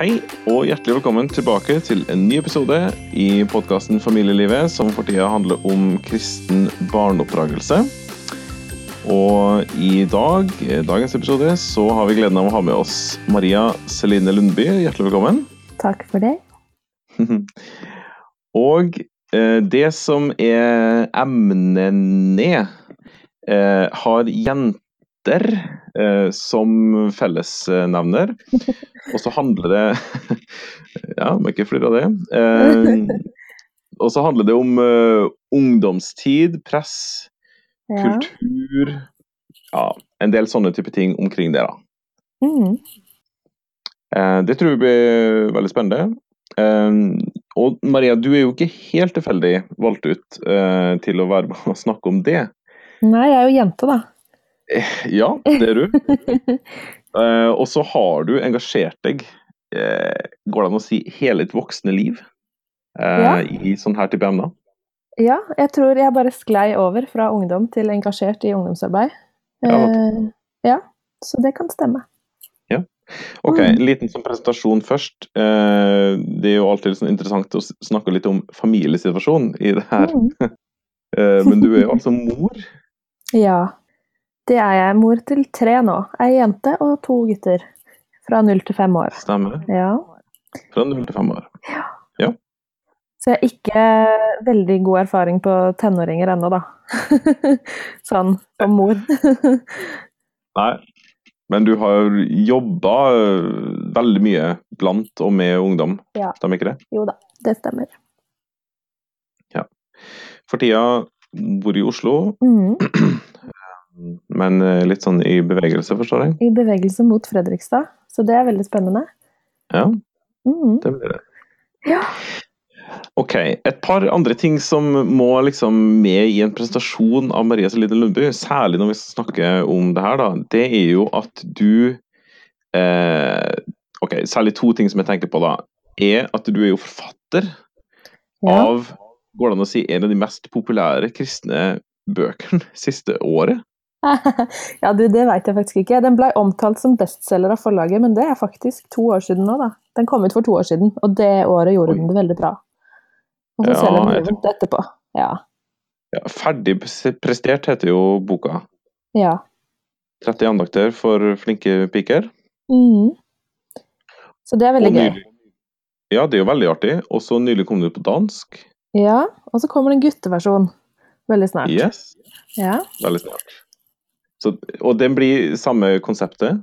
Hei og hjertelig velkommen tilbake til en ny episode i podkasten Familielivet, som for tida handler om kristen barneoppdragelse. Og i dag, dagens episode så har vi gleden av å ha med oss Maria Celine Lundby. Hjertelig velkommen. Takk for det. og eh, det som er emnet eh, har jenter som fellesnevner. Og så handler det Ja, må ikke flire av det. Eh, og så handler det om eh, ungdomstid, press, Ja. kultur Ja, en del sånne type ting omkring det, da. Mm. Eh, det tror jeg blir veldig spennende. Eh, og Maria, du er jo ikke helt tilfeldig valgt ut eh, til å være med og snakke om det. Nei, jeg er jo jente, da. Ja, det er du. Eh, og så har du engasjert deg, eh, går det an å si, hele ditt voksne liv eh, Ja. i sånn her type emner. Ja, jeg tror jeg bare sklei over fra ungdom til engasjert i ungdomsarbeid. Ja, ja, så det kan stemme. Ja. Ok, Mm. Liten sånn presentasjon først. Det er jo alltid sånn interessant å snakke litt om familiesituasjonen i det her. Eh, men du er jo altså mor. Ja, det er jeg. Mor til tre nå. Ei jente og to gutter. Fra null til fem år. Stemmer? Ja. Fra 0 til 5 år. Ja. Så jeg har ikke veldig god erfaring på tenåringer ennå, da. sånn som mor. Nei. Men du har jobba veldig mye blant og med ungdom, Ja. stemmer ikke det? jo da, det stemmer. For tida bor i Oslo, Mhm. men eh, litt sånn i bevegelse, forstår jeg? I bevegelse mot Fredrikstad, så det er veldig spennende. Ja, mm. det blir det. Ja. Ok, et par andre ting som må liksom med i en presentasjon av Maria Celine Lundby, særlig når vi snakker om det her, da, det er jo at du eh, Ok, særlig to ting som jeg tenker på, da. Er at du er jo forfatter Ja. av Går det an å si en av de mest populære kristne bøkene siste året? ja, du, det veit jeg faktisk ikke. Den ble omtalt som bestselger av forlaget, men det er faktisk to år siden nå, da. Den kom ut for to år siden, og det året gjorde Oi. den det veldig bra. Og så Ja, selger den rundt etterpå. Ja. Ja, Ferdig prestert heter jo boka. ja. 30 andakter for flinke piker. Mm. Så det er veldig gøy. Ja, det er jo veldig artig. Og så nylig kom det ut på dansk. Ja, og så kommer det en gutteversjon veldig snart. Yes, Ja. veldig snart. Så, og den blir samme konseptet?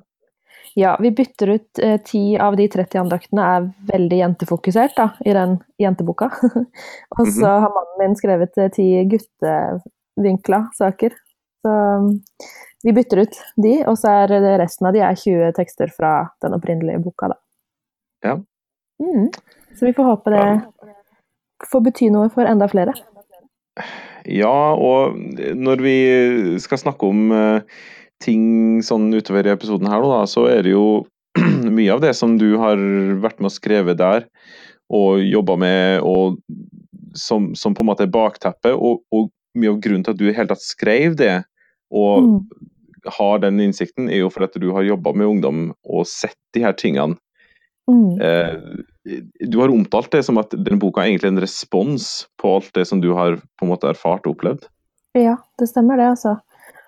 ja, vi bytter ut eh, ti av de 30 andaktene er veldig jentefokusert da, i den jenteboka. og så Mhm. har mannen min skrevet eh, ti guttevinkla saker. Så mm, vi bytter ut de, og så er resten av de er 20 tekster fra den opprinnelige boka, da. Ja. Mm. Så vi får håpe det får bety noe for enda flere. Ja, og når vi skal snakke om eh, ting sånn utover i episoden her, da, så er det jo mye av det som du har vært med og skrevet der, og jobba med, og som, som på en måte er bakteppet, og, og mye av grunnen til at du i hele tatt skrev det, og Mm. har den innsikten, er jo for at du har jobba med ungdom og sett de her tingene. Mm. Eh, du har omtalt det som at denne boka er egentlig en respons på alt det som du har på en måte erfart og opplevd. Ja, det stemmer det, altså.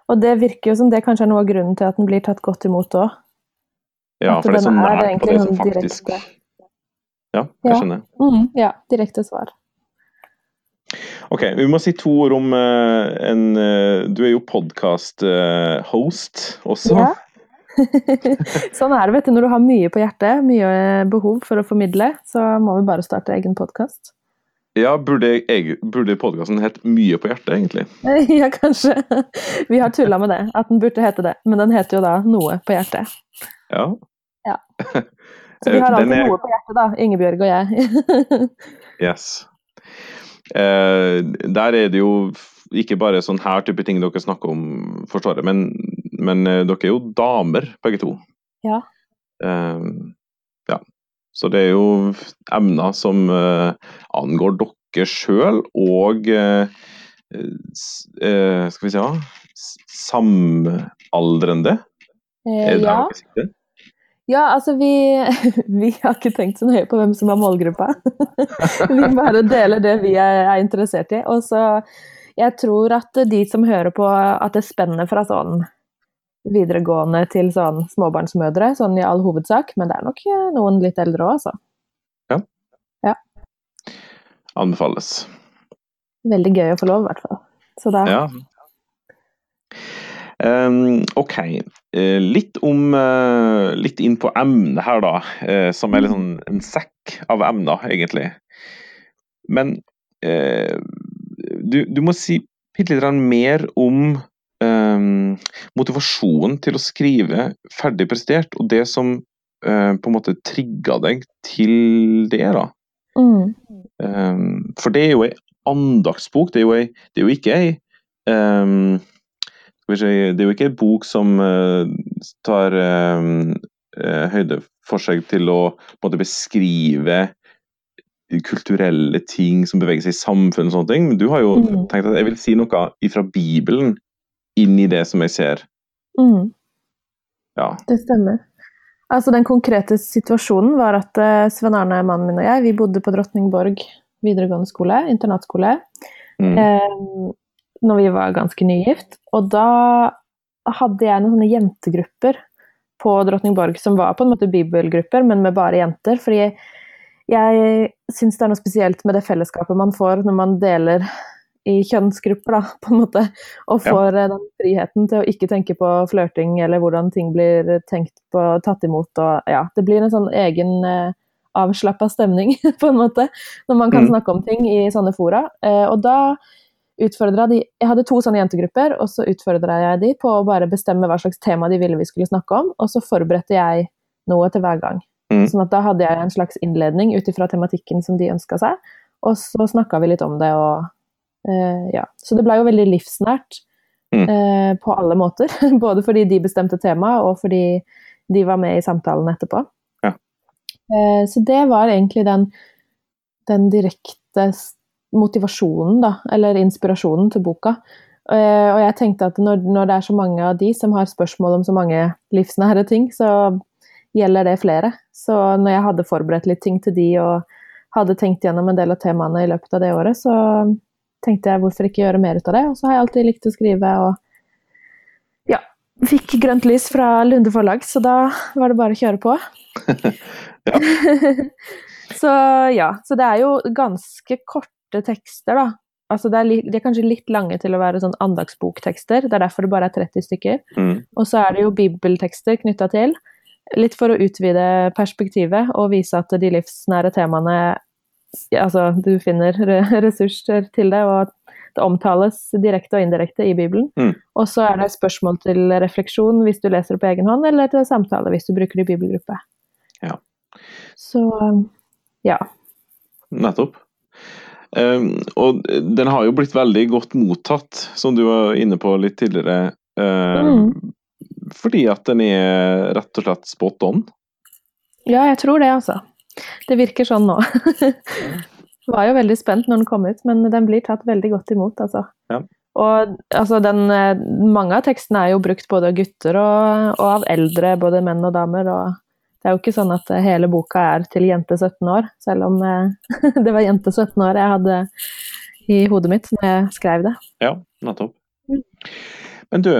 Og det virker jo som det kanskje er noe av grunnen til at den blir tatt godt imot òg. Ja, At for det er så nært er på det som faktisk direkte. Ja, jeg Ja. skjønner. Mm, ja, direkte svar. Ok, vi må si to ord om eh, en eh, Du er jo podkast-host også. Ja. sånn er det, vet du. Når du har mye på hjertet, mye behov for å formidle, så må vi bare starte egen podkast. Ja, burde, burde podkasten hett Mye på hjertet, egentlig? ja, kanskje. Vi har tulla med det, at den burde hete det. Men den heter jo da Noe på hjertet. Ja. Ja. Så vi har alltid er- noe på hjertet, da. Ingebjørg og jeg. Yes. Eh, der er det jo ikke bare sånn her type ting dere snakker om, forstår jeg, men, men eh, dere er jo damer, begge to. Ja. Eh, ja. Så det er jo emner som eh, angår dere sjøl, og eh, Skal vi se s- Samaldrende? Er det ja. Ja, altså vi, vi har ikke tenkt så nøye på hvem som er målgruppa. vi bare deler det vi er interessert i. Og så jeg tror at de som hører på, at det spenner fra sånn videregående til sånn småbarnsmødre, sånn i all hovedsak. Men det er nok noen litt eldre òg, altså. Ja. ja. Anbefales. Veldig gøy å få lov, i hvert fall. Så da ja. Um, ok. Uh, litt om uh, Litt inn på emnet her, da. Uh, som er litt sånn en sekk av emner, egentlig. Men du, du, må si litt mer om motivasjonen til å skrive ferdig prestert, og det som på en måte trigga deg til det, da. Mm. Um, for det er jo ei andaktsbok. Det er jo, ei, det er jo ikke ei um, det er jo ikke en bok som uh, tar uh, høyde for seg til å måte, beskrive kulturelle ting som beveger seg i samfunnet og sånne ting. Men du har jo mm. tenkt at jeg vil si noe fra Bibelen inn i det som jeg ser. Mm. Ja. Det stemmer. Altså Den konkrete situasjonen var at uh, Sven Arne, mannen min og jeg, vi bodde på Drottningborg videregående skole, internatskole. Mm. Eh, når vi var ganske nygift. Og da hadde jeg noen sånne jentegrupper på Drottningborg som var på en måte bibelgrupper, men med bare jenter. Fordi jeg syns det er noe spesielt med det fellesskapet man får når man deler i kjønnsgrupper, da, på en måte. Og får ja. den friheten til å ikke tenke på flørting eller hvordan ting blir tenkt på, tatt imot. Og ja, det blir en sånn egen eh, avslappa stemning, på en måte, når man kan mm. snakke om ting i sånne fora. Eh, og da utfordra de Jeg hadde to sånne jentegrupper, og så utfordra jeg de på å bare bestemme hva slags tema de ville vi skulle snakke om, og så forberedte jeg noe til hver gang. Mm. Sånn at da hadde jeg en slags innledning ut ifra tematikken som de ønska seg, og så snakka vi litt om det og Ja. Så det ble jo veldig livsnært mm. uh, på alle måter. Både fordi de bestemte temaet, og fordi de var med i samtalen etterpå. Ja. Uh, så det var egentlig den, den direkte motivasjonen, da, eller inspirasjonen til boka. Uh, og jeg tenkte at når, når, det er så mange av de som har spørsmål om så mange livsnære ting, så gjelder det flere. Så når jeg hadde forberedt litt ting til de og hadde tenkt gjennom en del av temaene i løpet av det året, så tenkte jeg hvorfor ikke gjøre mer ut av det. Og så har jeg alltid likt å skrive og ja, fikk grønt lys fra Lunde forlag, så da var det bare å kjøre på. så ja, så det er jo ganske korte tekster, da. Altså det er, de er kanskje litt lange til å være sånn andagsboktekster, det er derfor det bare er 30 stykker. Mm. Og så er det jo bibeltekster knytta til, litt for å utvide perspektivet og vise at de livsnære temaene Altså, du finner ressurser til det, og det omtales direkte og indirekte i Bibelen. Mm. Og så er det spørsmål til refleksjon hvis du leser det på egen hånd, eller til samtale hvis du bruker det i bibelgruppe. Ja. Så ja. Nettopp. Um, og den har jo blitt veldig godt mottatt, som du var inne på litt tidligere. Um, mm. Fordi at den er rett og slett spot on? Ja, jeg tror det, altså. Det virker sånn nå. var jo veldig spent når den kom ut, men den blir tatt veldig godt imot, altså. Ja. Og altså, den, eh, mange av tekstene er jo brukt både av gutter og, og av eldre, både menn og damer. og det er jo ikke sånn at hele boka er til jente 17 år, selv om eh, det var jente 17 år jeg hadde i hodet mitt når jeg skrev det. Ja, nettopp. Men du,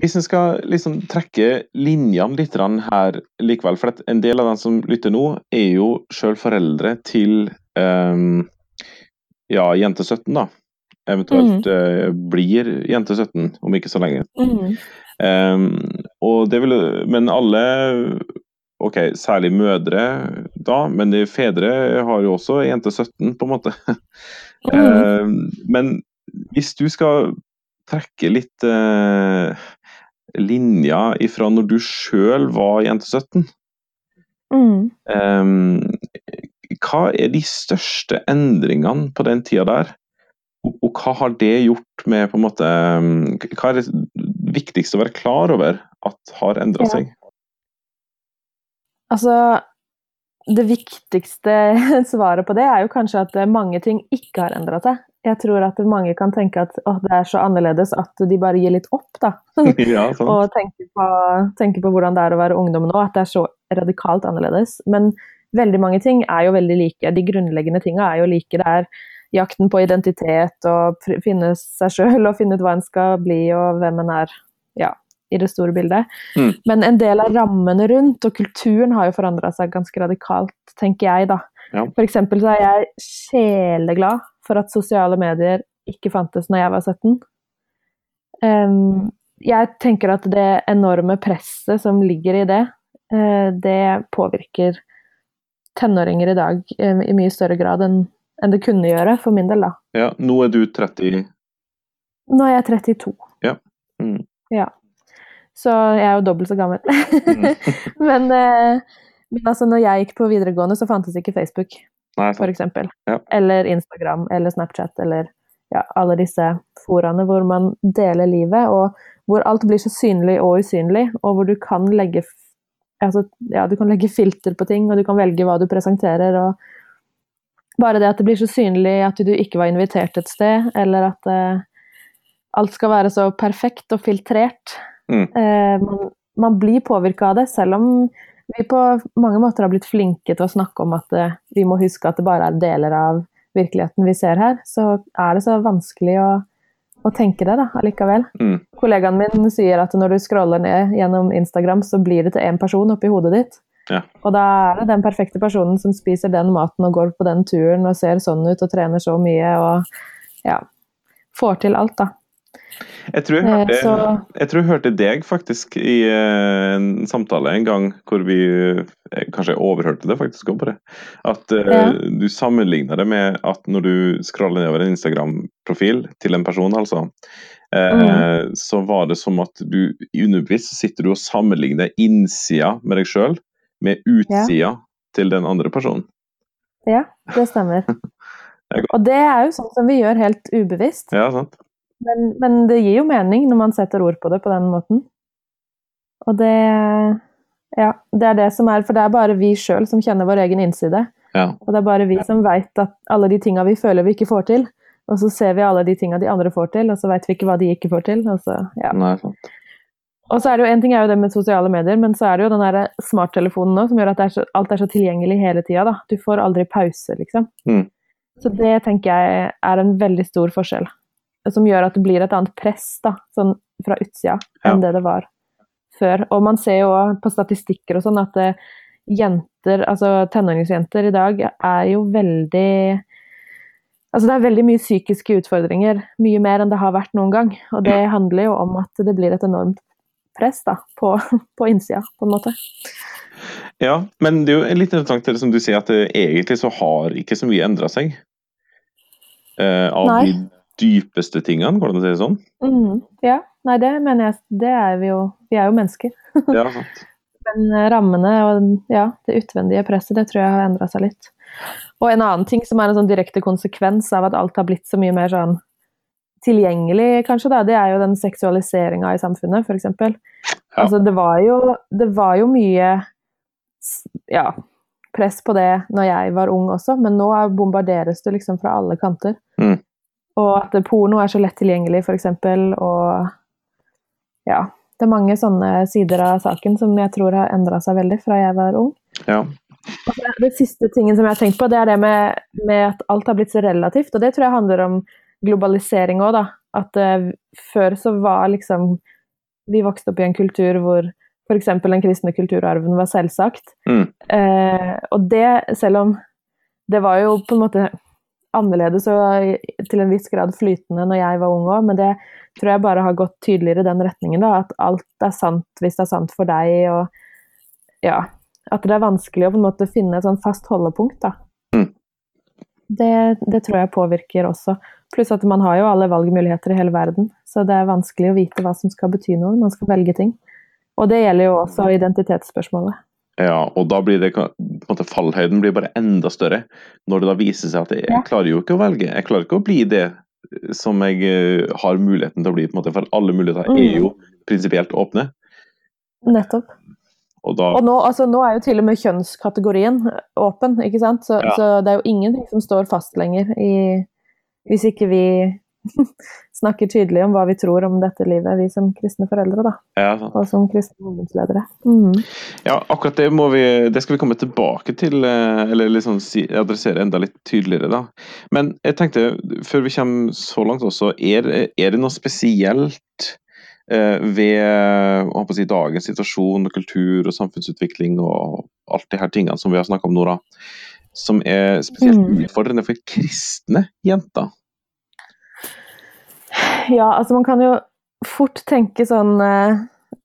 hvis en skal liksom trekke linjene litt her likevel, for en del av dem som lytter nå, er jo sjøl foreldre til um, ja, jente 17, da. Eventuelt mm. uh, blir jente 17 om ikke så lenge. Mm. Um, og det vil, men alle Ok, særlig mødre da, men de fedre har jo også jente 17, på en måte. Mm. uh, men hvis du skal trekke litt eh, linjer ifra når du sjøl var jente 17 mm. um, Hva er de største endringene på den tida der? Og, og hva har det gjort med på en måte Hva er det viktigste å være klar over at har endra seg? Altså, det viktigste svaret på det er jo kanskje at mange ting ikke har endra seg. Jeg tror at mange kan tenke at å, det er så annerledes at de bare gir litt opp, da. ja, og tenker på, tenker på hvordan det er å være ungdom nå, at det er så radikalt annerledes. Men veldig mange ting er jo veldig like. De grunnleggende tinga er jo like. Det er jakten på identitet og finne seg sjøl og finne ut hva en skal bli og hvem en er. Ja, i det store bildet. Mm. Men en del av rammene rundt og kulturen har jo forandra seg ganske radikalt, tenker jeg, da. Ja. For eksempel så er jeg sjeleglad for at sosiale medier ikke fantes når jeg var 17. Um, jeg tenker at det enorme presset som ligger i det, uh, det påvirker tenåringer i dag um, i mye større grad enn en det kunne gjøre, for min del, da. Ja, nå er du 30 Nå er jeg 32. Ja. Mm. ja. Så jeg er jo dobbelt så gammel. Mm. men, uh, men altså, når jeg gikk på videregående, så fantes ikke Facebook, Eksempel. Ja. Eller Instagram eller Snapchat eller ja, alle disse foraene hvor man deler livet, og hvor alt blir så synlig og usynlig, og hvor du kan legge altså, ja, du kan legge filter på ting, og du kan velge hva du presenterer, og bare det at det blir så synlig at du ikke var invitert et sted, eller at eh, alt skal være så perfekt og filtrert. Mm. Eh, man, man blir påvirka av det, selv om vi på mange måter har blitt flinke til å snakke om at eh, vi må huske at det bare er deler av virkeligheten vi ser her, så er det så vanskelig å, å tenke det da, allikevel. Mm. Kollegaen min sier at når du scroller ned gjennom Instagram, så blir det til én person oppi hodet ditt. Ja. Og da er det den perfekte personen som spiser den maten og går på den turen og ser sånn ut og trener så mye og ja, får til alt, da. Jeg tror jeg, Eh, hørte, så- jeg tror jeg hørte deg faktisk i eh, en samtale en gang hvor vi eh, Kanskje jeg overhørte det faktisk også bare. At Ja. du sammenligna det med at når du scroller nedover en Instagram-profil til en person, altså, uh, Mm. så var det som at du underbevisst sitter du og sammenligner innsida med deg sjøl med utsida til den andre personen. Ja, det stemmer. det. Og det er jo sånn som vi gjør helt ubevisst. Ja, sant? Men, men det gir jo mening når man setter ord på det på den måten. Og det Ja, det er det som er For det er bare vi sjøl som kjenner vår egen innside. Ja. Og det er bare vi som veit at alle de tinga vi føler vi ikke får til. Og så ser vi alle de tinga de andre får til, og så veit vi ikke hva de ikke får til. Og så, ja. Nei, sant. Og så er det jo en ting er jo det med sosiale medier, men så er det jo den der smarttelefonen nå som gjør at det er så, alt er så tilgjengelig hele tida. Du får aldri pause, liksom. Mm. Så det tenker jeg er en veldig stor forskjell. Som gjør at det blir et annet press da, sånn fra utsida enn det det var før. Og man ser jo på statistikker og sånn at eh, jenter, altså tenåringsjenter i dag, er jo veldig Altså det er veldig mye psykiske utfordringer, mye mer enn det har vært noen gang. Og det handler jo om at det blir et enormt press da, på, på innsida, på en måte. Ja, men det er jo litt interessant det som du sier, at det, egentlig så har ikke så mye endra seg. Uh, av Nei. Dypeste tingene, går det an å si det sånn? Mm, ja, nei det mener jeg, det er vi jo, vi er jo mennesker. Ja, sant. Men rammene og ja, det utvendige presset, det tror jeg har endra seg litt. Og en annen ting som er en sånn direkte konsekvens av at alt har blitt så mye mer sånn tilgjengelig, kanskje, da, det er jo den seksualiseringa i samfunnet, f.eks. Ja. Altså, det var jo, det var jo mye ja, press på det når jeg var ung også, men nå er- bombarderes det liksom fra alle kanter. Mm. Og at porno er så lett tilgjengelig, f.eks., og ja. Det er mange sånne sider av saken som jeg tror har endra seg veldig fra jeg var ung. Ja. Det siste tingen som jeg har tenkt på, det er det med, med at alt har blitt så relativt. Og det tror jeg handler om globalisering òg, da. At uh, før så var liksom Vi vokste opp i en kultur hvor f.eks. den kristne kulturarven var selvsagt. Mm. Uh, og det, selv om det var jo på en måte annerledes og til en viss grad flytende når jeg var ung òg, men det tror jeg bare har gått tydeligere i den retningen. da, At alt er sant hvis det er sant for deg. og ja, At det er vanskelig å på en måte finne et sånn fast holdepunkt. da. Mm. Det, det tror jeg påvirker også. Pluss at man har jo alle valgmuligheter i hele verden, så det er vanskelig å vite hva som skal bety noe når man skal velge ting. Og det gjelder jo også identitetsspørsmålet. Ja, og da blir det på en måte fallhøyden blir bare enda større. Når det da viser seg at jeg, jeg klarer jo ikke å velge. Jeg klarer ikke å bli det som jeg eh, har muligheten til å bli, på en måte, for alle muligheter Mm. er jo prinsipielt åpne. Nettopp. Og da Og nå, altså, nå er jo til og med kjønnskategorien åpen, ikke sant? Så, Ja. så det er jo ingenting som står fast lenger i, hvis ikke vi snakker tydelig om hva vi tror om dette livet, vi som kristne foreldre, da. Ja. Og som kristne ungdomsledere. Mm. Ja, akkurat det må vi Det skal vi komme tilbake til, eh, eller liksom si, adressere enda litt tydeligere, da. Men jeg tenkte, før vi kommer så langt også, er, er det noe spesielt eh, ved si, dagens situasjon og kultur og samfunnsutvikling og alt de her tingene som vi har snakka om nå, da, som er spesielt Mm. utfordrende for kristne jenter? Ja, altså man kan jo fort tenke sånn eh,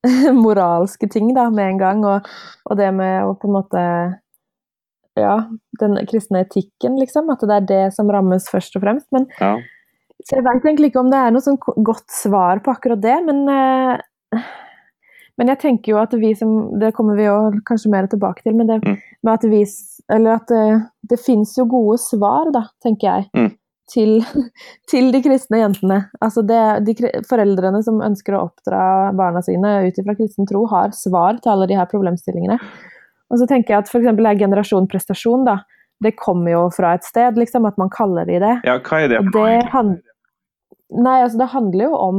moralske ting da, med en gang, og, og det med å på en måte Ja, den kristne etikken, liksom. At det er det som rammes først og fremst. Men Ja. så jeg veit egentlig ikke om det er noe sånn godt svar på akkurat det, men eh, men jeg tenker jo at vi som Det kommer vi jo kanskje mer tilbake til, men det Mm. med at vi Eller at det, det fins jo gode svar, da, tenker jeg. Mm. Til, til de kristne jentene. Altså det, de foreldrene som ønsker å oppdra barna sine ut ifra kristen tro, har svar til alle de her problemstillingene. Og så tenker jeg at f.eks. er generasjon prestasjon, da. Det kommer jo fra et sted, liksom, at man kaller de det. ja, hva er det? Og det han... Nei, altså det handler jo om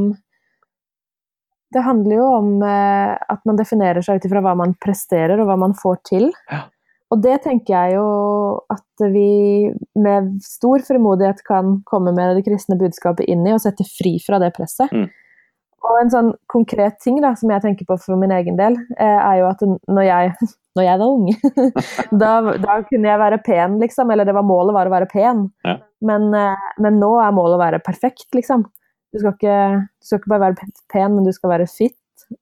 Det handler jo om eh, at man definerer seg ut ifra hva man presterer og hva man får til. Ja. Og det tenker jeg jo at vi med stor frimodighet kan komme med det kristne budskapet inn i og sette fri fra det presset. Mm. Og en sånn konkret ting da, som jeg tenker på for min egen del, eh, er jo at når jeg, når jeg var ung, da, da kunne jeg være pen, liksom. Eller det var målet var å være pen. Ja. Men, eh, men nå er målet å være perfekt, liksom. Du skal, ikke, du skal ikke bare være pen, men du skal være fit,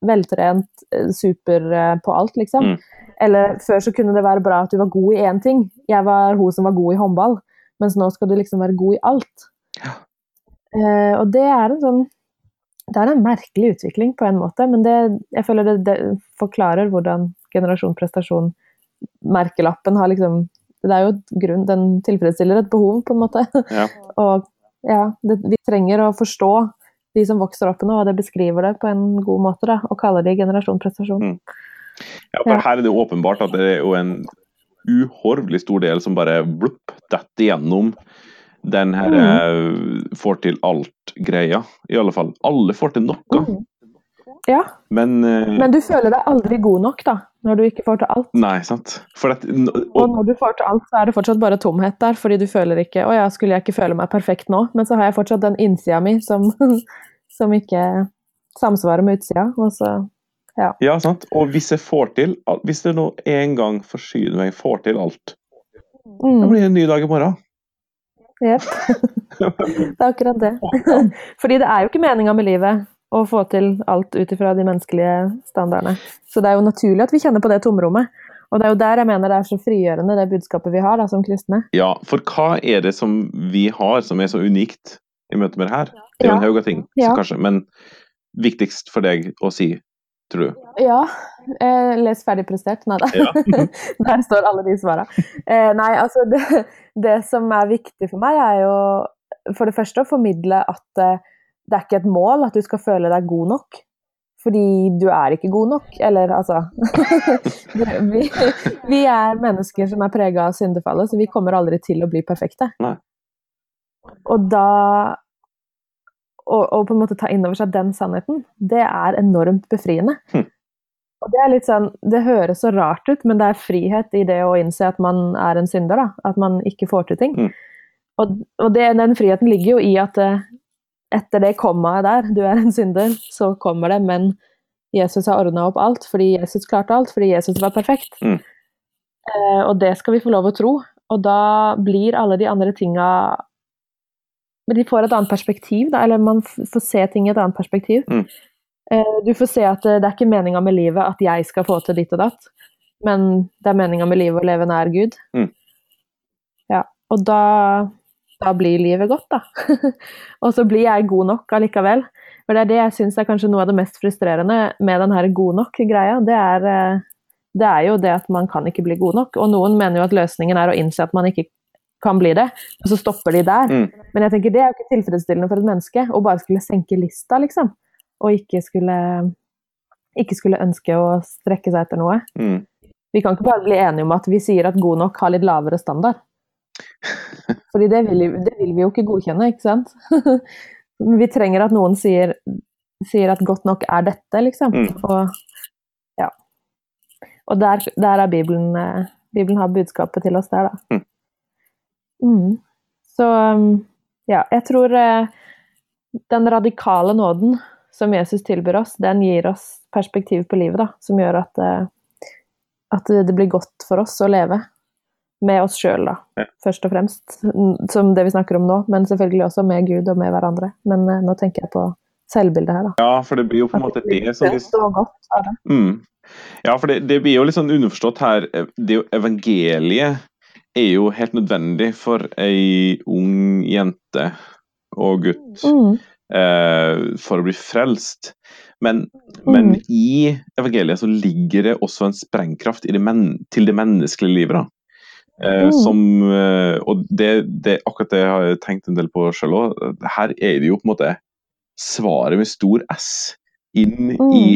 veltrent, eh, super eh, på alt, liksom. Mm. Eller før så kunne det være bra at du var god i én ting. Jeg var hun som var god i håndball, mens nå skal du liksom være god i alt. Ja. Uh, og det er en sånn det er en merkelig utvikling på en måte, men det, jeg føler det, det forklarer hvordan generasjon prestasjon merkelappen har liksom Det er jo grunn, den tilfredsstiller et behov, på en måte. Ja. Og ja, det, vi trenger å forstå de som vokser opp nå, og det beskriver det på en god måte, da, og kaller det generasjon prestasjon. Mm. Ja, for Ja. her er det åpenbart at det er jo en uhorvelig stor del som bare blupp, detter gjennom den her Mm. eh, får til alt-greia. I alle fall. Alle får til noe, Mm. Ja, men, uh, men du føler deg aldri god nok, da, når du ikke får til alt. Nei, sant. At, Og og, når du får til alt, så er det fortsatt bare tomhet der, fordi du føler ikke 'Å ja, skulle jeg ikke føle meg perfekt nå?' Men så har jeg fortsatt den innsida mi som, som ikke samsvarer med utsida. Og så ja, sant. Og hvis jeg får til Hvis det nå en gang forsyner meg får til alt, da mm, blir det en ny dag i morgen. Jepp. Det er akkurat det. Fordi det er jo ikke meninga med livet å få til alt ut ifra de menneskelige standardene. Så det er jo naturlig at vi kjenner på det tomrommet. Og det er jo der jeg mener det er så frigjørende, det budskapet vi har da, som kristne. Ja, for hva er det som vi har som er så unikt i møte med det her? Det er jo en haug av ting, Ja. kanskje, men viktigst for deg å si, tror du? Ja. Eh, les ferdig prestert. Nei da. Ja. Der står alle de svara. Eh, nei, altså det, det som er viktig for meg, er jo for det første å formidle at eh, det er ikke et mål at du skal føle deg god nok. Fordi du er ikke god nok. Eller altså vi, vi er mennesker som er prega av syndefallet, så vi kommer aldri til å bli perfekte. Nei. Og da å, på en måte ta inn over seg den sannheten, det er enormt befriende. Hm. Og det er litt sånn, det høres så rart ut, men det er frihet i det å innse at man er en synder. da, At man ikke får til ting. Hm. Og, og det, den friheten ligger jo i at eh, etter det kommaet der, du er en synder, så kommer det, men Jesus har ordna opp alt fordi Jesus klarte alt, fordi Jesus var perfekt. Mm. Eh, og det skal vi få lov å tro. Og da blir alle de andre tinga Men de får et annet perspektiv, da, eller man får se ting i et annet perspektiv. Mm. Eh, du får se at det, det er ikke meninga med livet at jeg skal få til ditt og datt, men det er meninga med livet å leve nær Gud. Mm. Ja, og da, da blir livet godt, da. og så blir jeg god nok allikevel. For det er det jeg syns er kanskje noe av det mest frustrerende med den her god nok-greia. Det, eh, det er jo det at man kan ikke bli god nok. Og noen mener jo at løsningen er å innse at man ikke kan bli det, og så stopper de der. Mm. Men jeg tenker det er jo ikke tilfredsstillende for et menneske å bare skulle senke lista, liksom. Og ikke skulle, ikke skulle ønske å strekke seg etter noe. Mm. Vi kan ikke bare bli enige om at vi sier at god nok har litt lavere standard. Fordi det vil, det vil, vi jo ikke godkjenne, ikke sant? vi trenger at noen sier, sier, at godt nok er dette, liksom. Mm. Og ja. Og der, der er Bibelen eh, Bibelen har budskapet til oss der, da. Mm. Mm. Så ja, jeg tror eh, den radikale nåden som Jesus tilbyr oss, den gir oss perspektiv på livet, da, som gjør at, eh, at det blir godt for oss å leve med oss sjøl, da, ja. først og fremst. Som det vi snakker om nå, men selvfølgelig også med Gud og med hverandre. Men uh, nå tenker jeg på selvbildet her, da. Ja, for det blir jo på en måte det som mm. Ja, for det, det, blir jo litt sånn underforstått her. Det jo, evangeliet er jo helt nødvendig for ei ung jente og gutt mm. eh, for å bli frelst. Men, mm. men, i evangeliet så ligger det også en sprengkraft det til det menneskelige livet. da. Eh, mm. som, eh, og det, det, akkurat det jeg tenkt en del på sjøl òg. Her er det jo på en måte svaret med stor S inn mm. i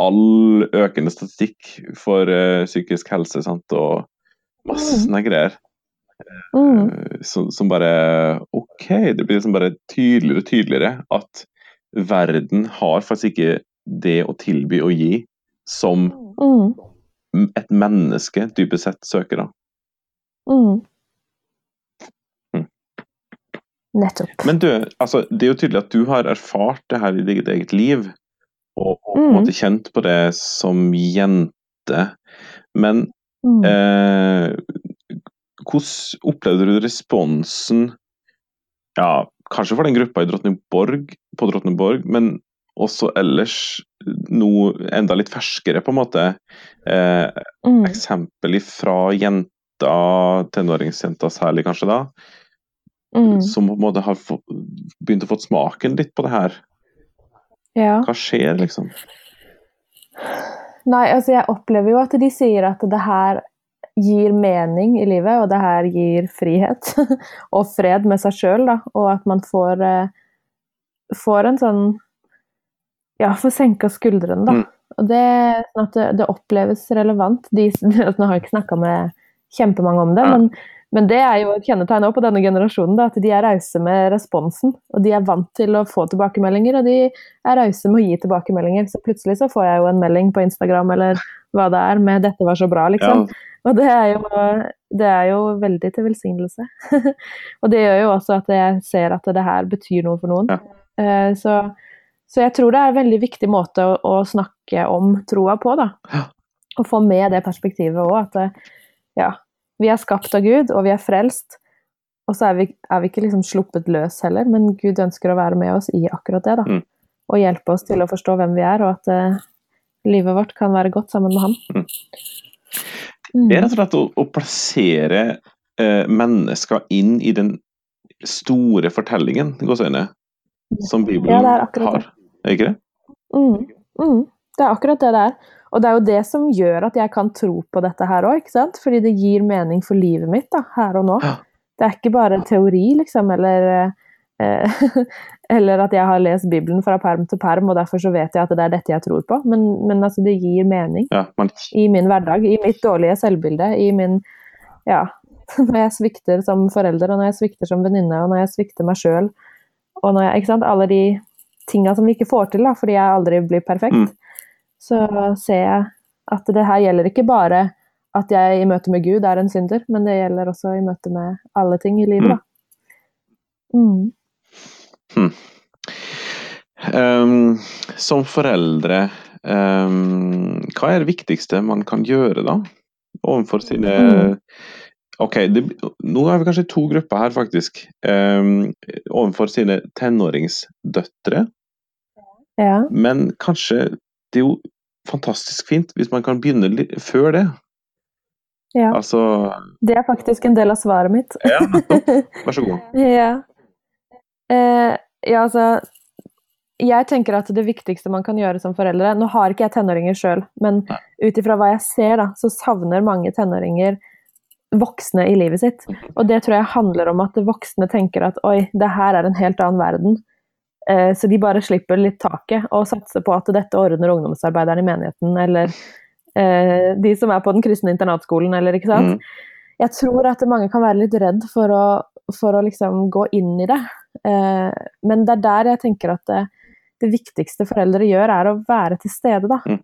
all økende statistikk for uh, psykisk helse sant? og masse mm. sånne greier. Mm. Som, som, bare OK, det blir liksom bare tydeligere og tydeligere at verden har faktisk ikke det å tilby og gi som mm. et menneske dypest sett søker. da. Mm. mm. Nettopp. Men du, altså, det er jo tydelig at du har erfart det her i ditt eget liv, og, og mm. måte kjent på det som jente. Men mm. eh, hvordan opplevde du responsen ja, kanskje for den gruppa i Drottningborg, på Drottningborg, men også ellers noe enda litt ferskere, på en måte. Eh, mm. Eksempel fra jenter jenta, tenåringsjenta særlig kanskje da, mm. som på en måte har fått, begynt å få smaken litt på det her. Ja. Hva skjer, liksom? Nei, altså jeg opplever jo at de sier at det her gir mening i livet, og det her gir frihet og fred med seg sjøl, da. Og at man får, eh, får en sånn Ja, får senka skuldrene, da. Mm. Og det, sånn at det, det, oppleves relevant. De, nå har jeg ikke snakka med kjempemange om det. Men, men, det er jo et kjennetegn på denne generasjonen, da, at de er rause med responsen. Og de er vant til å få tilbakemeldinger, og de er rause med å gi tilbakemeldinger. Så plutselig så får jeg jo en melding på Instagram eller hva det er med 'dette var så bra', liksom. Ja. Og det er, jo, det er jo veldig til velsignelse. og det gjør jo også at jeg ser at det her betyr noe for noen. Ja. Uh, så, så, jeg tror det er en veldig viktig måte å, å snakke om troa på, da. Ja. Å få med det perspektivet òg, at ja, vi er skapt av Gud, og vi er frelst. Og så er vi, er vi ikke liksom sluppet løs heller, men Gud ønsker å være med oss i akkurat det. da. Mm. Og hjelpe oss til å forstå hvem vi er, og at uh, livet vårt kan være godt sammen med ham. Mm. Mm. Det er rett og slett å, å plassere uh, mennesker inn i den store fortellingen, gåseøyne, som Bibelen ja, det er har. Er ikke det? Mm. Mm. Det er akkurat det det er. Og det er jo det som gjør at jeg kan tro på dette her òg, ikke sant? Fordi det gir mening for livet mitt da, her og nå. Ja. Det er ikke bare en teori, liksom, eller eh, Eller at jeg har lest Bibelen fra perm til perm, og derfor så vet jeg at det er dette jeg tror på. Men, men altså, det gir mening ja, man... i min hverdag, i mitt dårlige selvbilde, i min Ja. Når jeg svikter som forelder, og når jeg svikter som venninne, og når jeg svikter meg sjøl, og når jeg Ikke sant. Alle de tinga som vi ikke får til, da, fordi jeg aldri blir perfekt. Mm så ser jeg at det her gjelder ikke bare at jeg i møte med Gud er en synder, men det gjelder også i møte med alle ting i livet. Mm. Mm. Um, som foreldre, um, hva er det viktigste man kan gjøre da? Overfor sine mm. Ok, det, nå er vi kanskje to grupper her, faktisk. Um, overfor sine tenåringsdøtre. Ja. Men kanskje det er jo fantastisk fint hvis man kan begynne litt før det. Ja. Altså Det er faktisk en del av svaret mitt. Ja, Vær så god. ja. Eh, ja, altså Jeg tenker at det viktigste man kan gjøre som foreldre Nå har ikke jeg tenåringer sjøl, men ut ifra hva jeg ser, da, så savner mange tenåringer voksne i livet sitt. Og det tror jeg handler om at voksne tenker at oi, det her er en helt annen verden. Eh, så de bare slipper litt taket og satser på at dette ordner ungdomsarbeideren i menigheten, eller eh, de som er på den kristne internatskolen, eller ikke sant. Mm. jeg tror at mange kan være litt redd for å, for å liksom gå inn i det. Eh, men det er der jeg tenker at det, det, viktigste foreldre gjør, er å være til stede, da. Mm.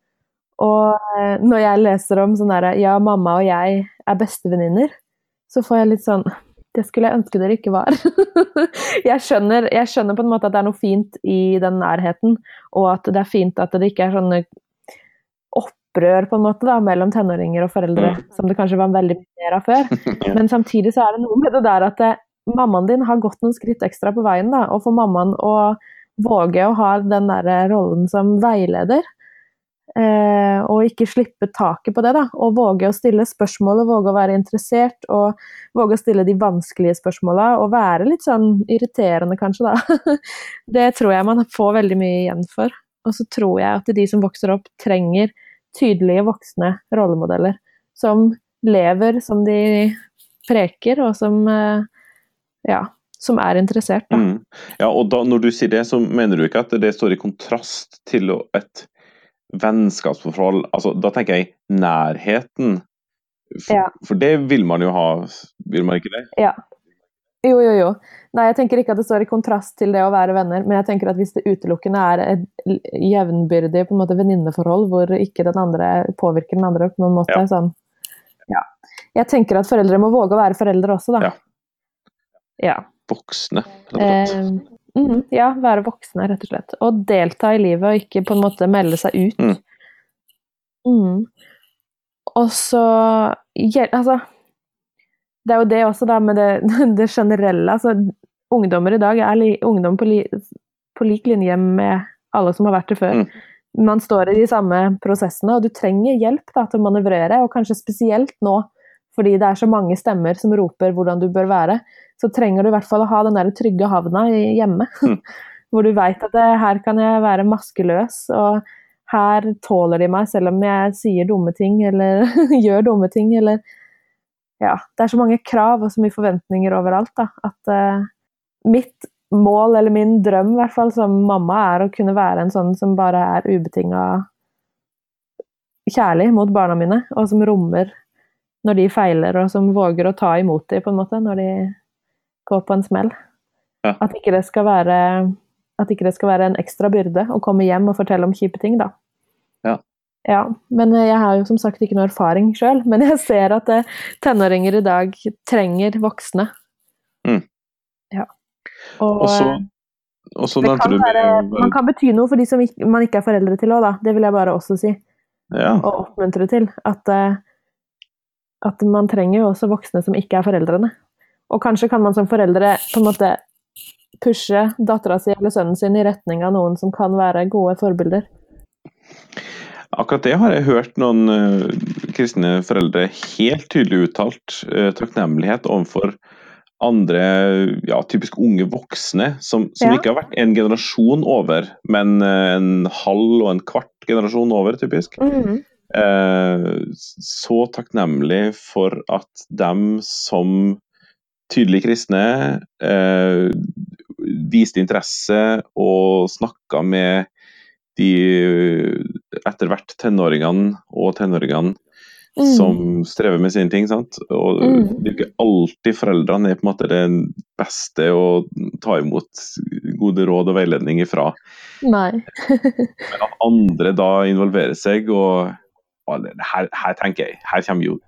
Og når jeg leser om sånn derre Ja, mamma og jeg er bestevenninner, så får jeg litt sånn Det skulle jeg ønske dere ikke var. jeg, skjønner, jeg skjønner på en måte at det er noe fint i den nærheten, og at det er fint at det ikke er sånne opprør på en måte da, mellom tenåringer og foreldre, mm. som det kanskje var veldig mer av før. Men samtidig så er det noe med det der at det, mammaen din har gått noen skritt ekstra på veien. da, Og for mammaen å våge å ha den der rollen som veileder, eh, og ikke slippe taket på det, da, og våge å stille spørsmål og våge å være interessert, og våge å stille de vanskelige spørsmåla, og være litt sånn irriterende, kanskje, da. Det tror jeg man får veldig mye igjen for. Og så tror jeg at de som vokser opp, trenger tydelige voksne rollemodeller som lever som de preker, og som eh, ja, som er interessert. Da. Mm. Ja, og da, Når du sier det, så mener du ikke at det står i kontrast til et vennskapsforhold? Altså, da tenker jeg nærheten. For, ja. for det vil man jo ha, vil man ikke det? Ja. Jo, jo, jo. Nei, jeg tenker ikke at det står i kontrast til det å være venner, men jeg tenker at hvis det utelukkende er et jevnbyrdig på en måte venninneforhold hvor ikke den andre påvirker den andre på noen måte, ja. sånn ja. Jeg tenker at foreldre må våge å være foreldre også, da. Ja. ja. Voksne, rett og mm, ja, være voksne, rett og slett. Og delta i livet, og ikke på en måte melde seg ut. Mm. Mm. Og så Altså det er jo det også, da, med det, det generelle. Altså, ungdommer i dag er li, ungdom på, li, på, lik linje med alle som har vært det før. Mm. Man står i de samme prosessene, og du trenger hjelp da, til å manøvrere. Og kanskje spesielt nå, fordi det er så mange stemmer som roper hvordan du bør være, så trenger du i hvert fall å ha den der trygge havna hjemme. Mm. Hvor du veit at det, her kan jeg være maskeløs, og her tåler de meg selv om jeg sier dumme ting eller gjør dumme ting, eller ja, det er så mange krav og så mye forventninger overalt da, at uh, mitt mål, eller min drøm i hvert fall som mamma, er å kunne være en sånn som bare er ubetinga kjærlig mot barna mine, og som rommer når de feiler, og som våger å ta imot dem på en måte når de går på en smell. Ja. At, ikke det skal være, at ikke det skal være en ekstra byrde å komme hjem og fortelle om kjipe ting, da. Ja, men jeg har jo som sagt ikke noe erfaring sjøl. Men jeg ser at eh, tenåringer i dag trenger voksne. Mm. Ja. Og, og så, det og så nevnte du være, Man kan bety noe for de som man ikke er foreldre til òg, da. Det vil jeg bare også si. Ja. Og oppmuntre til. At, eh, at man trenger jo også voksne som ikke er foreldrene. Og kanskje kan man som foreldre på en måte pushe dattera si eller sønnen sin i retning av noen som kan være gode forbilder. Akkurat det har jeg hørt noen uh, kristne foreldre helt tydelig uttalt. Uh, takknemlighet overfor andre, ja, typisk unge voksne, som, som ja. ikke har vært en generasjon over, men uh, en halv og en kvart generasjon over, typisk. Mm. Så takknemlig for at dem som tydelige kristne viste interesse og snakka med de etter hvert tenåringene og tenåringene mm. som strever med sine ting. sant? Og mm. Det er ikke alltid foreldrene er på en måte det beste å ta imot gode råd og veiledning ifra. Nei. Men at andre da involverer seg, og her, her, tenker jeg, her kommer jo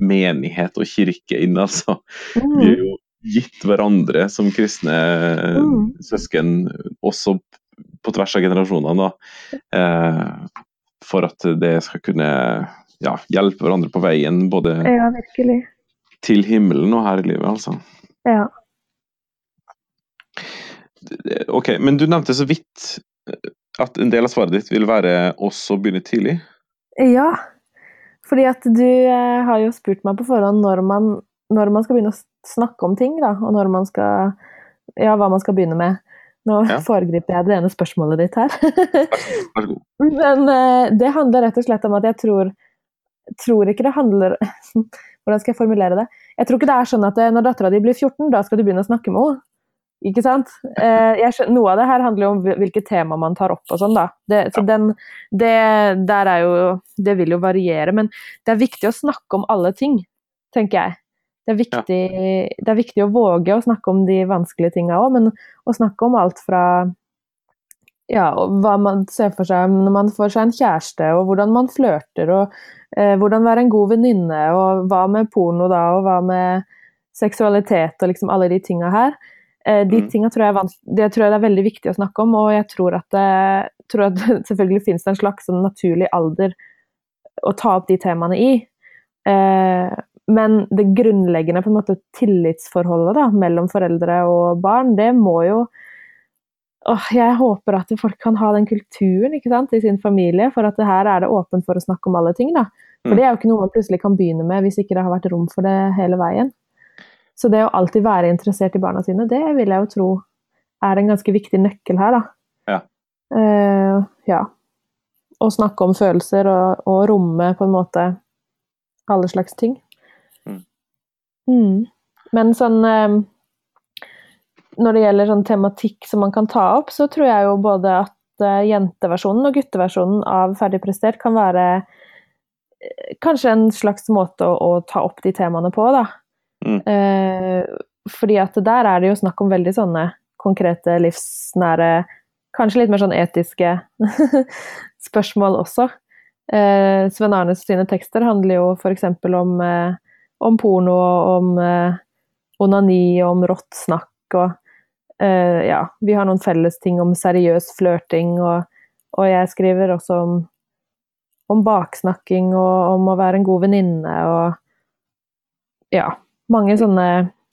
menighet og kirke inn, altså. Mm. Vi er jo gitt hverandre som kristne mm. søsken, også på tvers av generasjonene. Da, eh, for at det skal kunne ja, hjelpe hverandre på veien både ja, til himmelen og her i livet, altså. Ja. Ok, men du nevnte så vidt at en del av svaret ditt vil være også å begynne tidlig? Ja, fordi at du eh, har jo spurt meg på forhånd når man, når man skal begynne å snakke om ting, da, og når man skal Ja, hva man skal begynne med. Nå ja. foregriper jeg det ene spørsmålet ditt her. Vær så god. Men eh, det handler rett og slett om at jeg tror tror ikke det handler Hvordan skal jeg formulere det? Jeg tror ikke det er sånn at eh, når dattera di blir 14, da skal du begynne å snakke med henne. Ikke sant? Uh, skjønner, noe av det her handler jo om hvilke tema man tar opp og sånn, da. Det, så den, det, der er jo Det vil jo variere, men det er viktig å snakke om alle ting, tenker jeg. Det er, viktig, det er viktig å våge å snakke om de vanskelige tinga òg, men å snakke om alt fra ja, hva man ser for seg når man får seg en kjæreste, og hvordan man flørter, og eh, hvordan være en god venninne, og hva med porno da, og hva med seksualitet og liksom alle de tinga her. Eh, de mm. tinga tror, jeg tror jeg det er veldig viktig å snakke om, og jeg tror at det, tror at det selvfølgelig finnes en slags sånn naturlig alder å ta opp de temaene i. Eh, men det grunnleggende på en måte tillitsforholdet da, mellom foreldre og barn, det må jo åh, Jeg håper at folk kan ha den kulturen sant, i sin familie, for at her er det åpent for å snakke om alle ting. da. For mm. det er jo ikke noe man plutselig kan begynne med hvis ikke det har vært rom for det hele veien. Så det å alltid være interessert i barna sine, det vil jeg jo tro er en ganske viktig nøkkel her, da. Ja. Uh, ja. Å snakke om følelser og, og romme på en måte alle slags ting. Mm. Mm. Men sånn uh, når det gjelder sånn tematikk som man kan ta opp, så tror jeg jo både at uh, jenteversjonen og gutteversjonen av Ferdig prestert kan være uh, kanskje en slags måte å, å, ta opp de temaene på, da. Mm. Uh, fordi at der er det jo snakk om veldig sånne konkrete, livsnære, kanskje litt mer sånn etiske spørsmål også. Sven Arnes sine tekster handler jo f.eks. om, om porno om om onani om rått snakk og eh, ja, vi har noen felles ting om seriøs flørting, og, og, jeg skriver også om, om baksnakking og om å være en god venninne og ja, mange sånne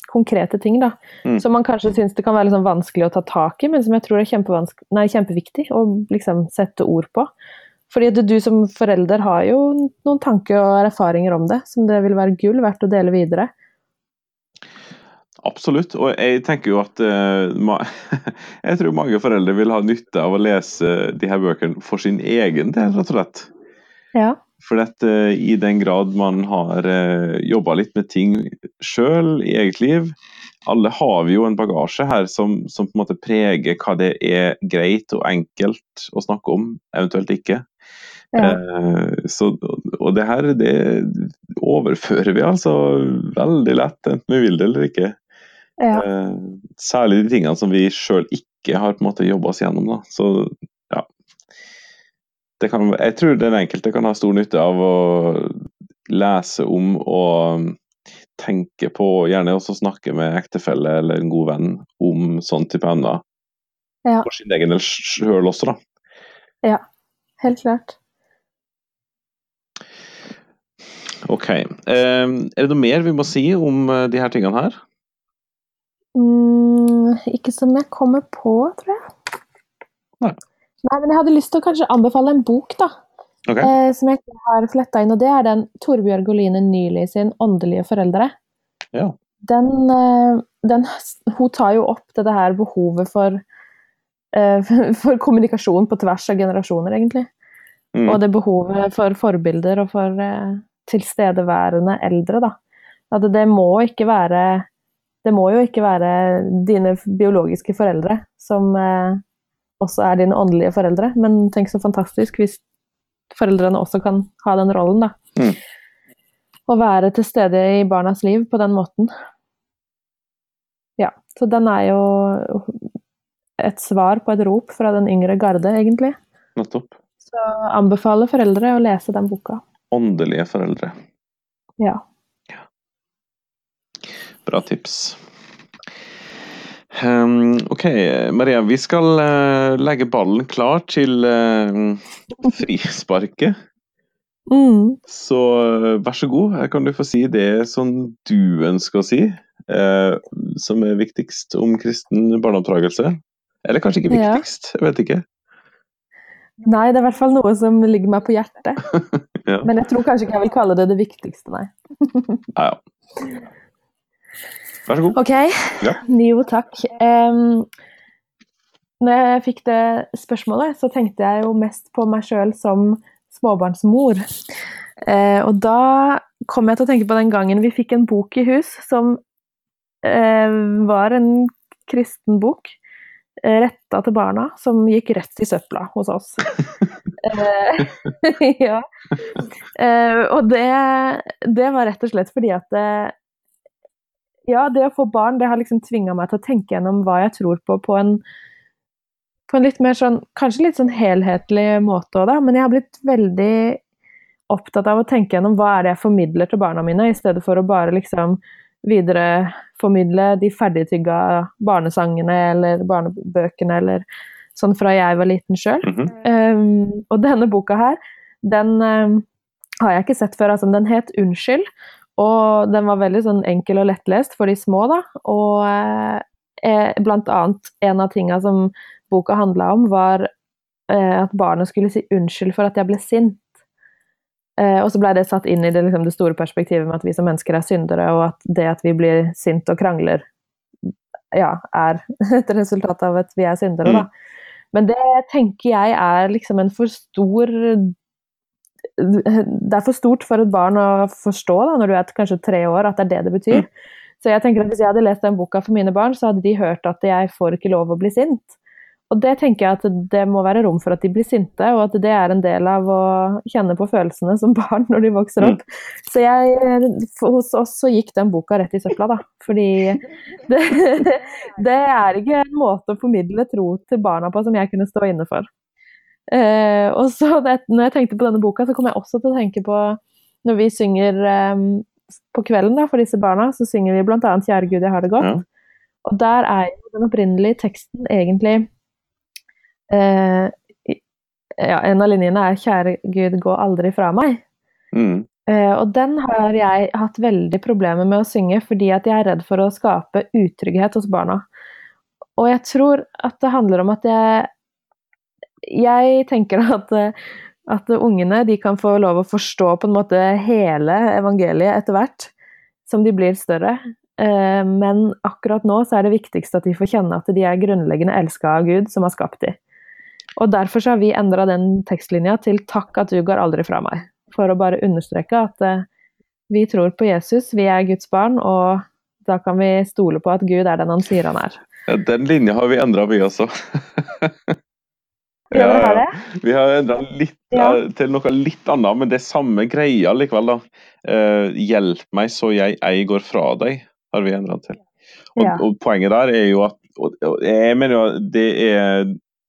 konkrete ting, da. Mm. Som man kanskje syns det kan være liksom vanskelig å ta tak i, men som jeg tror er nei, kjempeviktig å liksom sette ord på. Fordi at du som forelder har jo noen tanker og erfaringer om det, som det vil være gull verdt å dele videre. Absolutt, og jeg tenker jo at uh, Jeg tror mange foreldre vil ha nytte av å lese de her bøkene for sin egen del, rett og slett. Ja. For at uh, i den grad man har uh, eh, jobba litt med ting sjøl i eget liv Alle har vi jo en bagasje her som, som, på en måte preger hva det er greit og enkelt å snakke om, eventuelt ikke. Ja. Uh, så, og det her det overfører vi altså veldig lett, enten vi vil det eller ikke. Ja. Eh, særlig de tingene som vi sjøl ikke har på en måte jobba oss gjennom. Da. Så. Kan, jeg tror den enkelte kan ha stor nytte av å lese om og tenke på, gjerne også snakke med ektefelle eller en god venn om sånn type emner. Ja. For sin egen del sjøl også, da. Ja, helt klart. Ok. Eh, er det noe mer vi må si om eh, de her tingene her? Mm, ikke som jeg kommer på, tror jeg. Nei. Nei, men jeg hadde lyst til å kanskje anbefale en bok, da. Okay. Eh, som jeg ikke har fletta inn, og det er den Torbjørg Oline Nyli sin 'Åndelige foreldre'. Ja. Den, eh, den, Hun tar jo opp dette her behovet for, eh, for kommunikasjon på tvers av generasjoner, egentlig. Mm. Og det behovet for forbilder og for eh, tilstedeværende eldre, da. At det må ikke være det må jo ikke være dine biologiske foreldre som også er dine åndelige foreldre, men tenk så fantastisk hvis foreldrene også kan ha den rollen, da. Mm. Å være til stede i barnas liv på den måten. Ja, så den er jo et svar på et rop fra den yngre garde, egentlig. Nettopp. Så anbefaler foreldre å lese den boka. Åndelige foreldre. Ja. Bra tips. Um, OK, Maria. Vi skal uh, legge ballen klar til uh, frisparket. Mm. Så uh, vær så god, her kan du få si det som du ønsker å si. som er viktigst om kristen barneoppdragelse. Eller kanskje ikke viktigst, ja. jeg vet ikke. Nei, det er i hvert fall noe som ligger meg på hjertet. ja. Men jeg tror kanskje ikke jeg vil kalle det det viktigste, nei. ja, ja. Vær så god. Ok. Ja. Jo, takk. Um, når jeg fikk det spørsmålet, så tenkte jeg jo mest på meg sjøl som småbarnsmor. Uh, og da kom jeg til å tenke på den gangen vi fikk en bok i hus som uh, var en kristen bok uh, retta til barna, som gikk rett i søpla hos oss. ja. og det, det, var rett og slett fordi at ja, det å få barn det har liksom tvinga meg til å tenke gjennom hva jeg tror på, på en, på en litt mer sånn Kanskje litt sånn helhetlig måte òg, da. Men jeg har blitt veldig opptatt av å tenke gjennom hva er det jeg formidler til barna mine, i stedet for å bare liksom videreformidle de ferdigtygga barnesangene eller barnebøkene eller sånn fra jeg var liten sjøl. Mhm. um, og denne boka her, den um, har jeg ikke sett før. Altså, den het 'Unnskyld', og den var veldig sånn enkel og lettlest for de små, da. Og eh, blant annet en av tinga som boka handla om, var eh, at barnet skulle si unnskyld for at jeg ble sint. Eh, og så blei det satt inn i det, liksom, det, store perspektivet med at vi som mennesker er syndere, og at det at vi blir sint og krangler, ja, er et resultat av at vi er syndere, da. Men det tenker jeg er liksom en for stor Det er for stort for et barn å forstå da, når du er kanskje tre år, at det er det det betyr. Mm. Så jeg tenker at Hvis jeg hadde lest den boka for mine barn, så hadde de hørt at jeg får ikke lov å bli sint. Og det tenker jeg at det må være rom for at de blir sinte, og at det er en del av å kjenne på følelsene som barn når de vokser opp. Mm. Så jeg, hos oss så gikk den boka rett i søpla, da. Fordi det, det, er ikke en måte å formidle tro til barna på som jeg kunne stå inne for. Eh, og så det, når jeg tenkte på denne boka, så kom jeg også til å tenke på når vi synger eh, på kvelden da, for disse barna, så synger vi bl.a. 'Kjære Gud, jeg har det godt'. Ja. Og der er jo den opprinnelige teksten egentlig eh, ja, En av linjene er 'Kjære Gud, gå aldri fra meg'. Mm. Eh, og den har jeg hatt veldig problemer med å synge fordi at jeg er redd for å skape utrygghet hos barna. Og jeg tror at det handler om at jeg Jeg tenker at, at ungene kan få lov å forstå på en måte hele evangeliet etter hvert som de blir større. Eh, men akkurat nå så er det viktigste at de får kjenne at de er grunnleggende elska av Gud, som har skapt dem. Og derfor så har vi endra den tekstlinja til 'takk at du går aldri fra meg'. For å bare understreke at uh, vi tror på Jesus, vi er Guds barn, og da kan vi stole på at Gud er den han sier han er. Den linja har vi endra, vi også. ja, vi har det? Vi har endra litt ja. til noe litt annet, men det er samme greia likevel, da. Uh, hjelp meg så jeg ei går fra deg, har vi endra til. Og, og, poenget der er jo at og, og jeg mener jo det er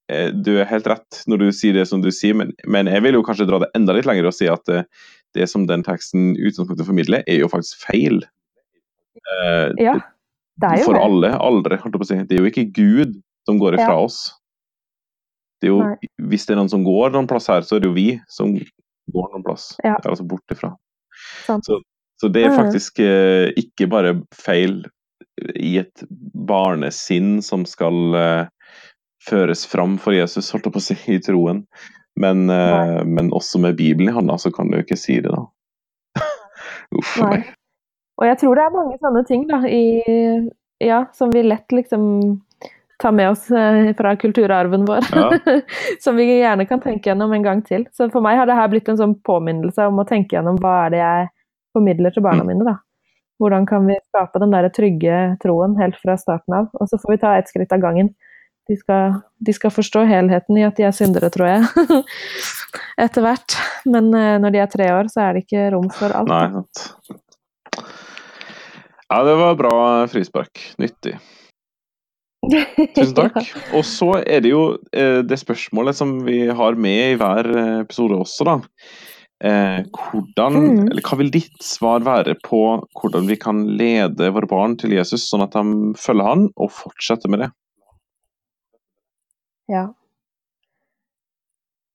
Eh, du er helt rett når du sier det som du sier, men, men, jeg vil jo kanskje dra det enda litt lenger og si at det, eh, det som den teksten utgangspunktet formidler, er jo faktisk feil. Uh, ja, det er jo For det. alle aldri, holdt jeg på å si. Det er jo ikke Gud som går ifra oss. Det er jo, hvis det er noen som går noen plass her, så er det jo vi som går noen plass. Ja. Altså bort ifra. Så, så, det er faktisk eh, ikke bare feil i et barnesinn som skal eh, føres fram for Jesus, holdt jeg på å si, i troen. Men, eh, men også med Bibelen i hånda, så kan du ikke si det, da. Uff a meg. Og jeg tror det er mange sånne ting da, i, ja, som vi lett liksom tar med oss eh, fra kulturarven vår. Ja. som vi gjerne kan tenke gjennom en gang til. Så for meg har det her blitt en sånn påminnelse om å tenke gjennom hva er det jeg formidler til barna mm. mine. da. Hvordan kan vi skape den der trygge troen helt fra starten av? Og så får vi ta ett skritt av gangen. De skal, de skal, forstå helheten i at de er syndere, tror jeg. Etter hvert. Men uh, når de er tre år, så er det ikke rom for alt. Nei. Ja, det var bra frispark. Nyttig. Tusen takk. Og så er det jo eh, det spørsmålet som vi har med i hver eh, episode også, da. Eh, hvordan, mm. eller Hva vil ditt svar være på hvordan vi kan lede våre barn til Jesus, sånn at de følger han og fortsetter med det? Ja.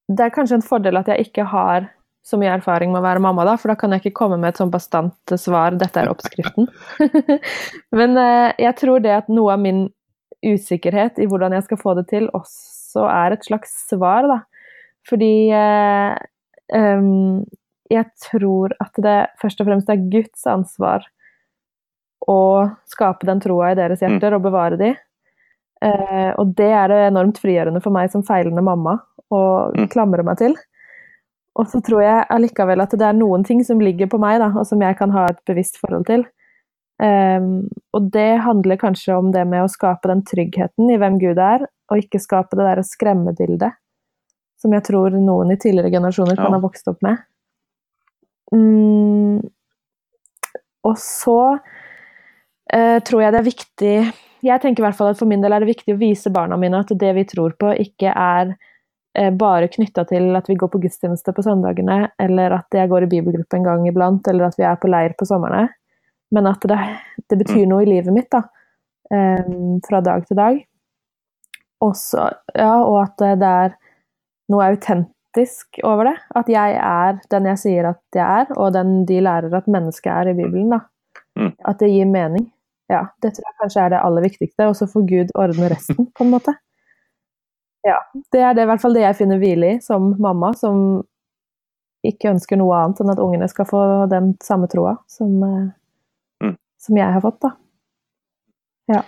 Det er kanskje en fordel at jeg ikke har så mye erfaring med å være mamma, da, for da kan jeg ikke komme med et sånn bastant svar 'dette er oppskriften'. Men eh, jeg tror det at noe av min usikkerhet i hvordan jeg skal få det til, også er et slags svar, da. Fordi eh, um, jeg tror at det først og fremst er Guds ansvar å skape den troa i deres hjerter mm. og bevare de. Eh, og det er det enormt frigjørende for meg som feilende mamma å mm. klamre meg til. Og så tror jeg allikevel at det er noen ting som ligger på meg, da, og som jeg kan ha et bevisst forhold til. Um, og det handler kanskje om det med å skape den tryggheten i hvem Gud er, og ikke skape det derre skremmebildet som jeg tror noen i tidligere generasjoner kan ja. ha vokst opp med. Um, og så uh, tror jeg det er viktig Jeg tenker i hvert fall at for min del er det viktig å vise barna mine at det vi tror på, ikke er uh, bare knytta til at vi går på gudstjeneste på søndagene, eller at jeg går i bibelgruppe en gang iblant, eller at vi er på leir på somrene, men at det, det betyr noe i livet mitt, da. Um, fra dag til dag. Også, ja, og at det er noe autentisk over det. At jeg er den jeg sier at jeg er, og den de lærer at mennesket er i Bibelen. da. Mm. At det gir mening. Ja, det tror jeg kanskje er det aller viktigste, og så får Gud ordne resten, på en måte. Ja, det er det, i hvert fall det jeg finner hvile i som mamma, som ikke ønsker noe annet enn at ungene skal få den samme troa som, eh, Mm. Som jeg har fått, da. Ja.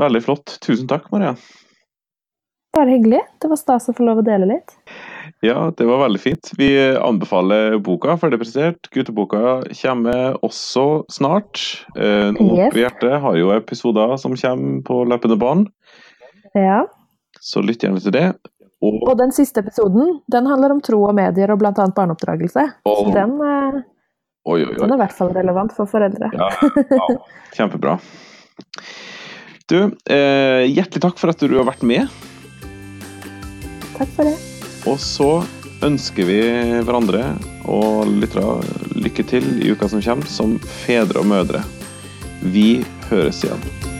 Veldig flott. Tusen takk, Maria. Bare hyggelig. Det var stas å få lov å dele litt. Ja, det var veldig fint. Vi anbefaler boka ferdig prestert. Gutteboka kommer også snart. Nå Noe Yes. på hjertet har jo episoder som kommer på løpende bånd, Ja. så lytt gjerne til det. Og, Og den siste episoden den handler om tro og medier og bl.a. barneoppdragelse. og Så den, eh, Oi, oi, den er i hvert fall relevant for foreldre. Ja, ja, kjempebra. Du, eh, hjertelig takk for at du har vært med. Takk for det. Og så ønsker vi hverandre og lyttere lykke til i uka som kommer, som fedre og mødre. Vi høres igjen.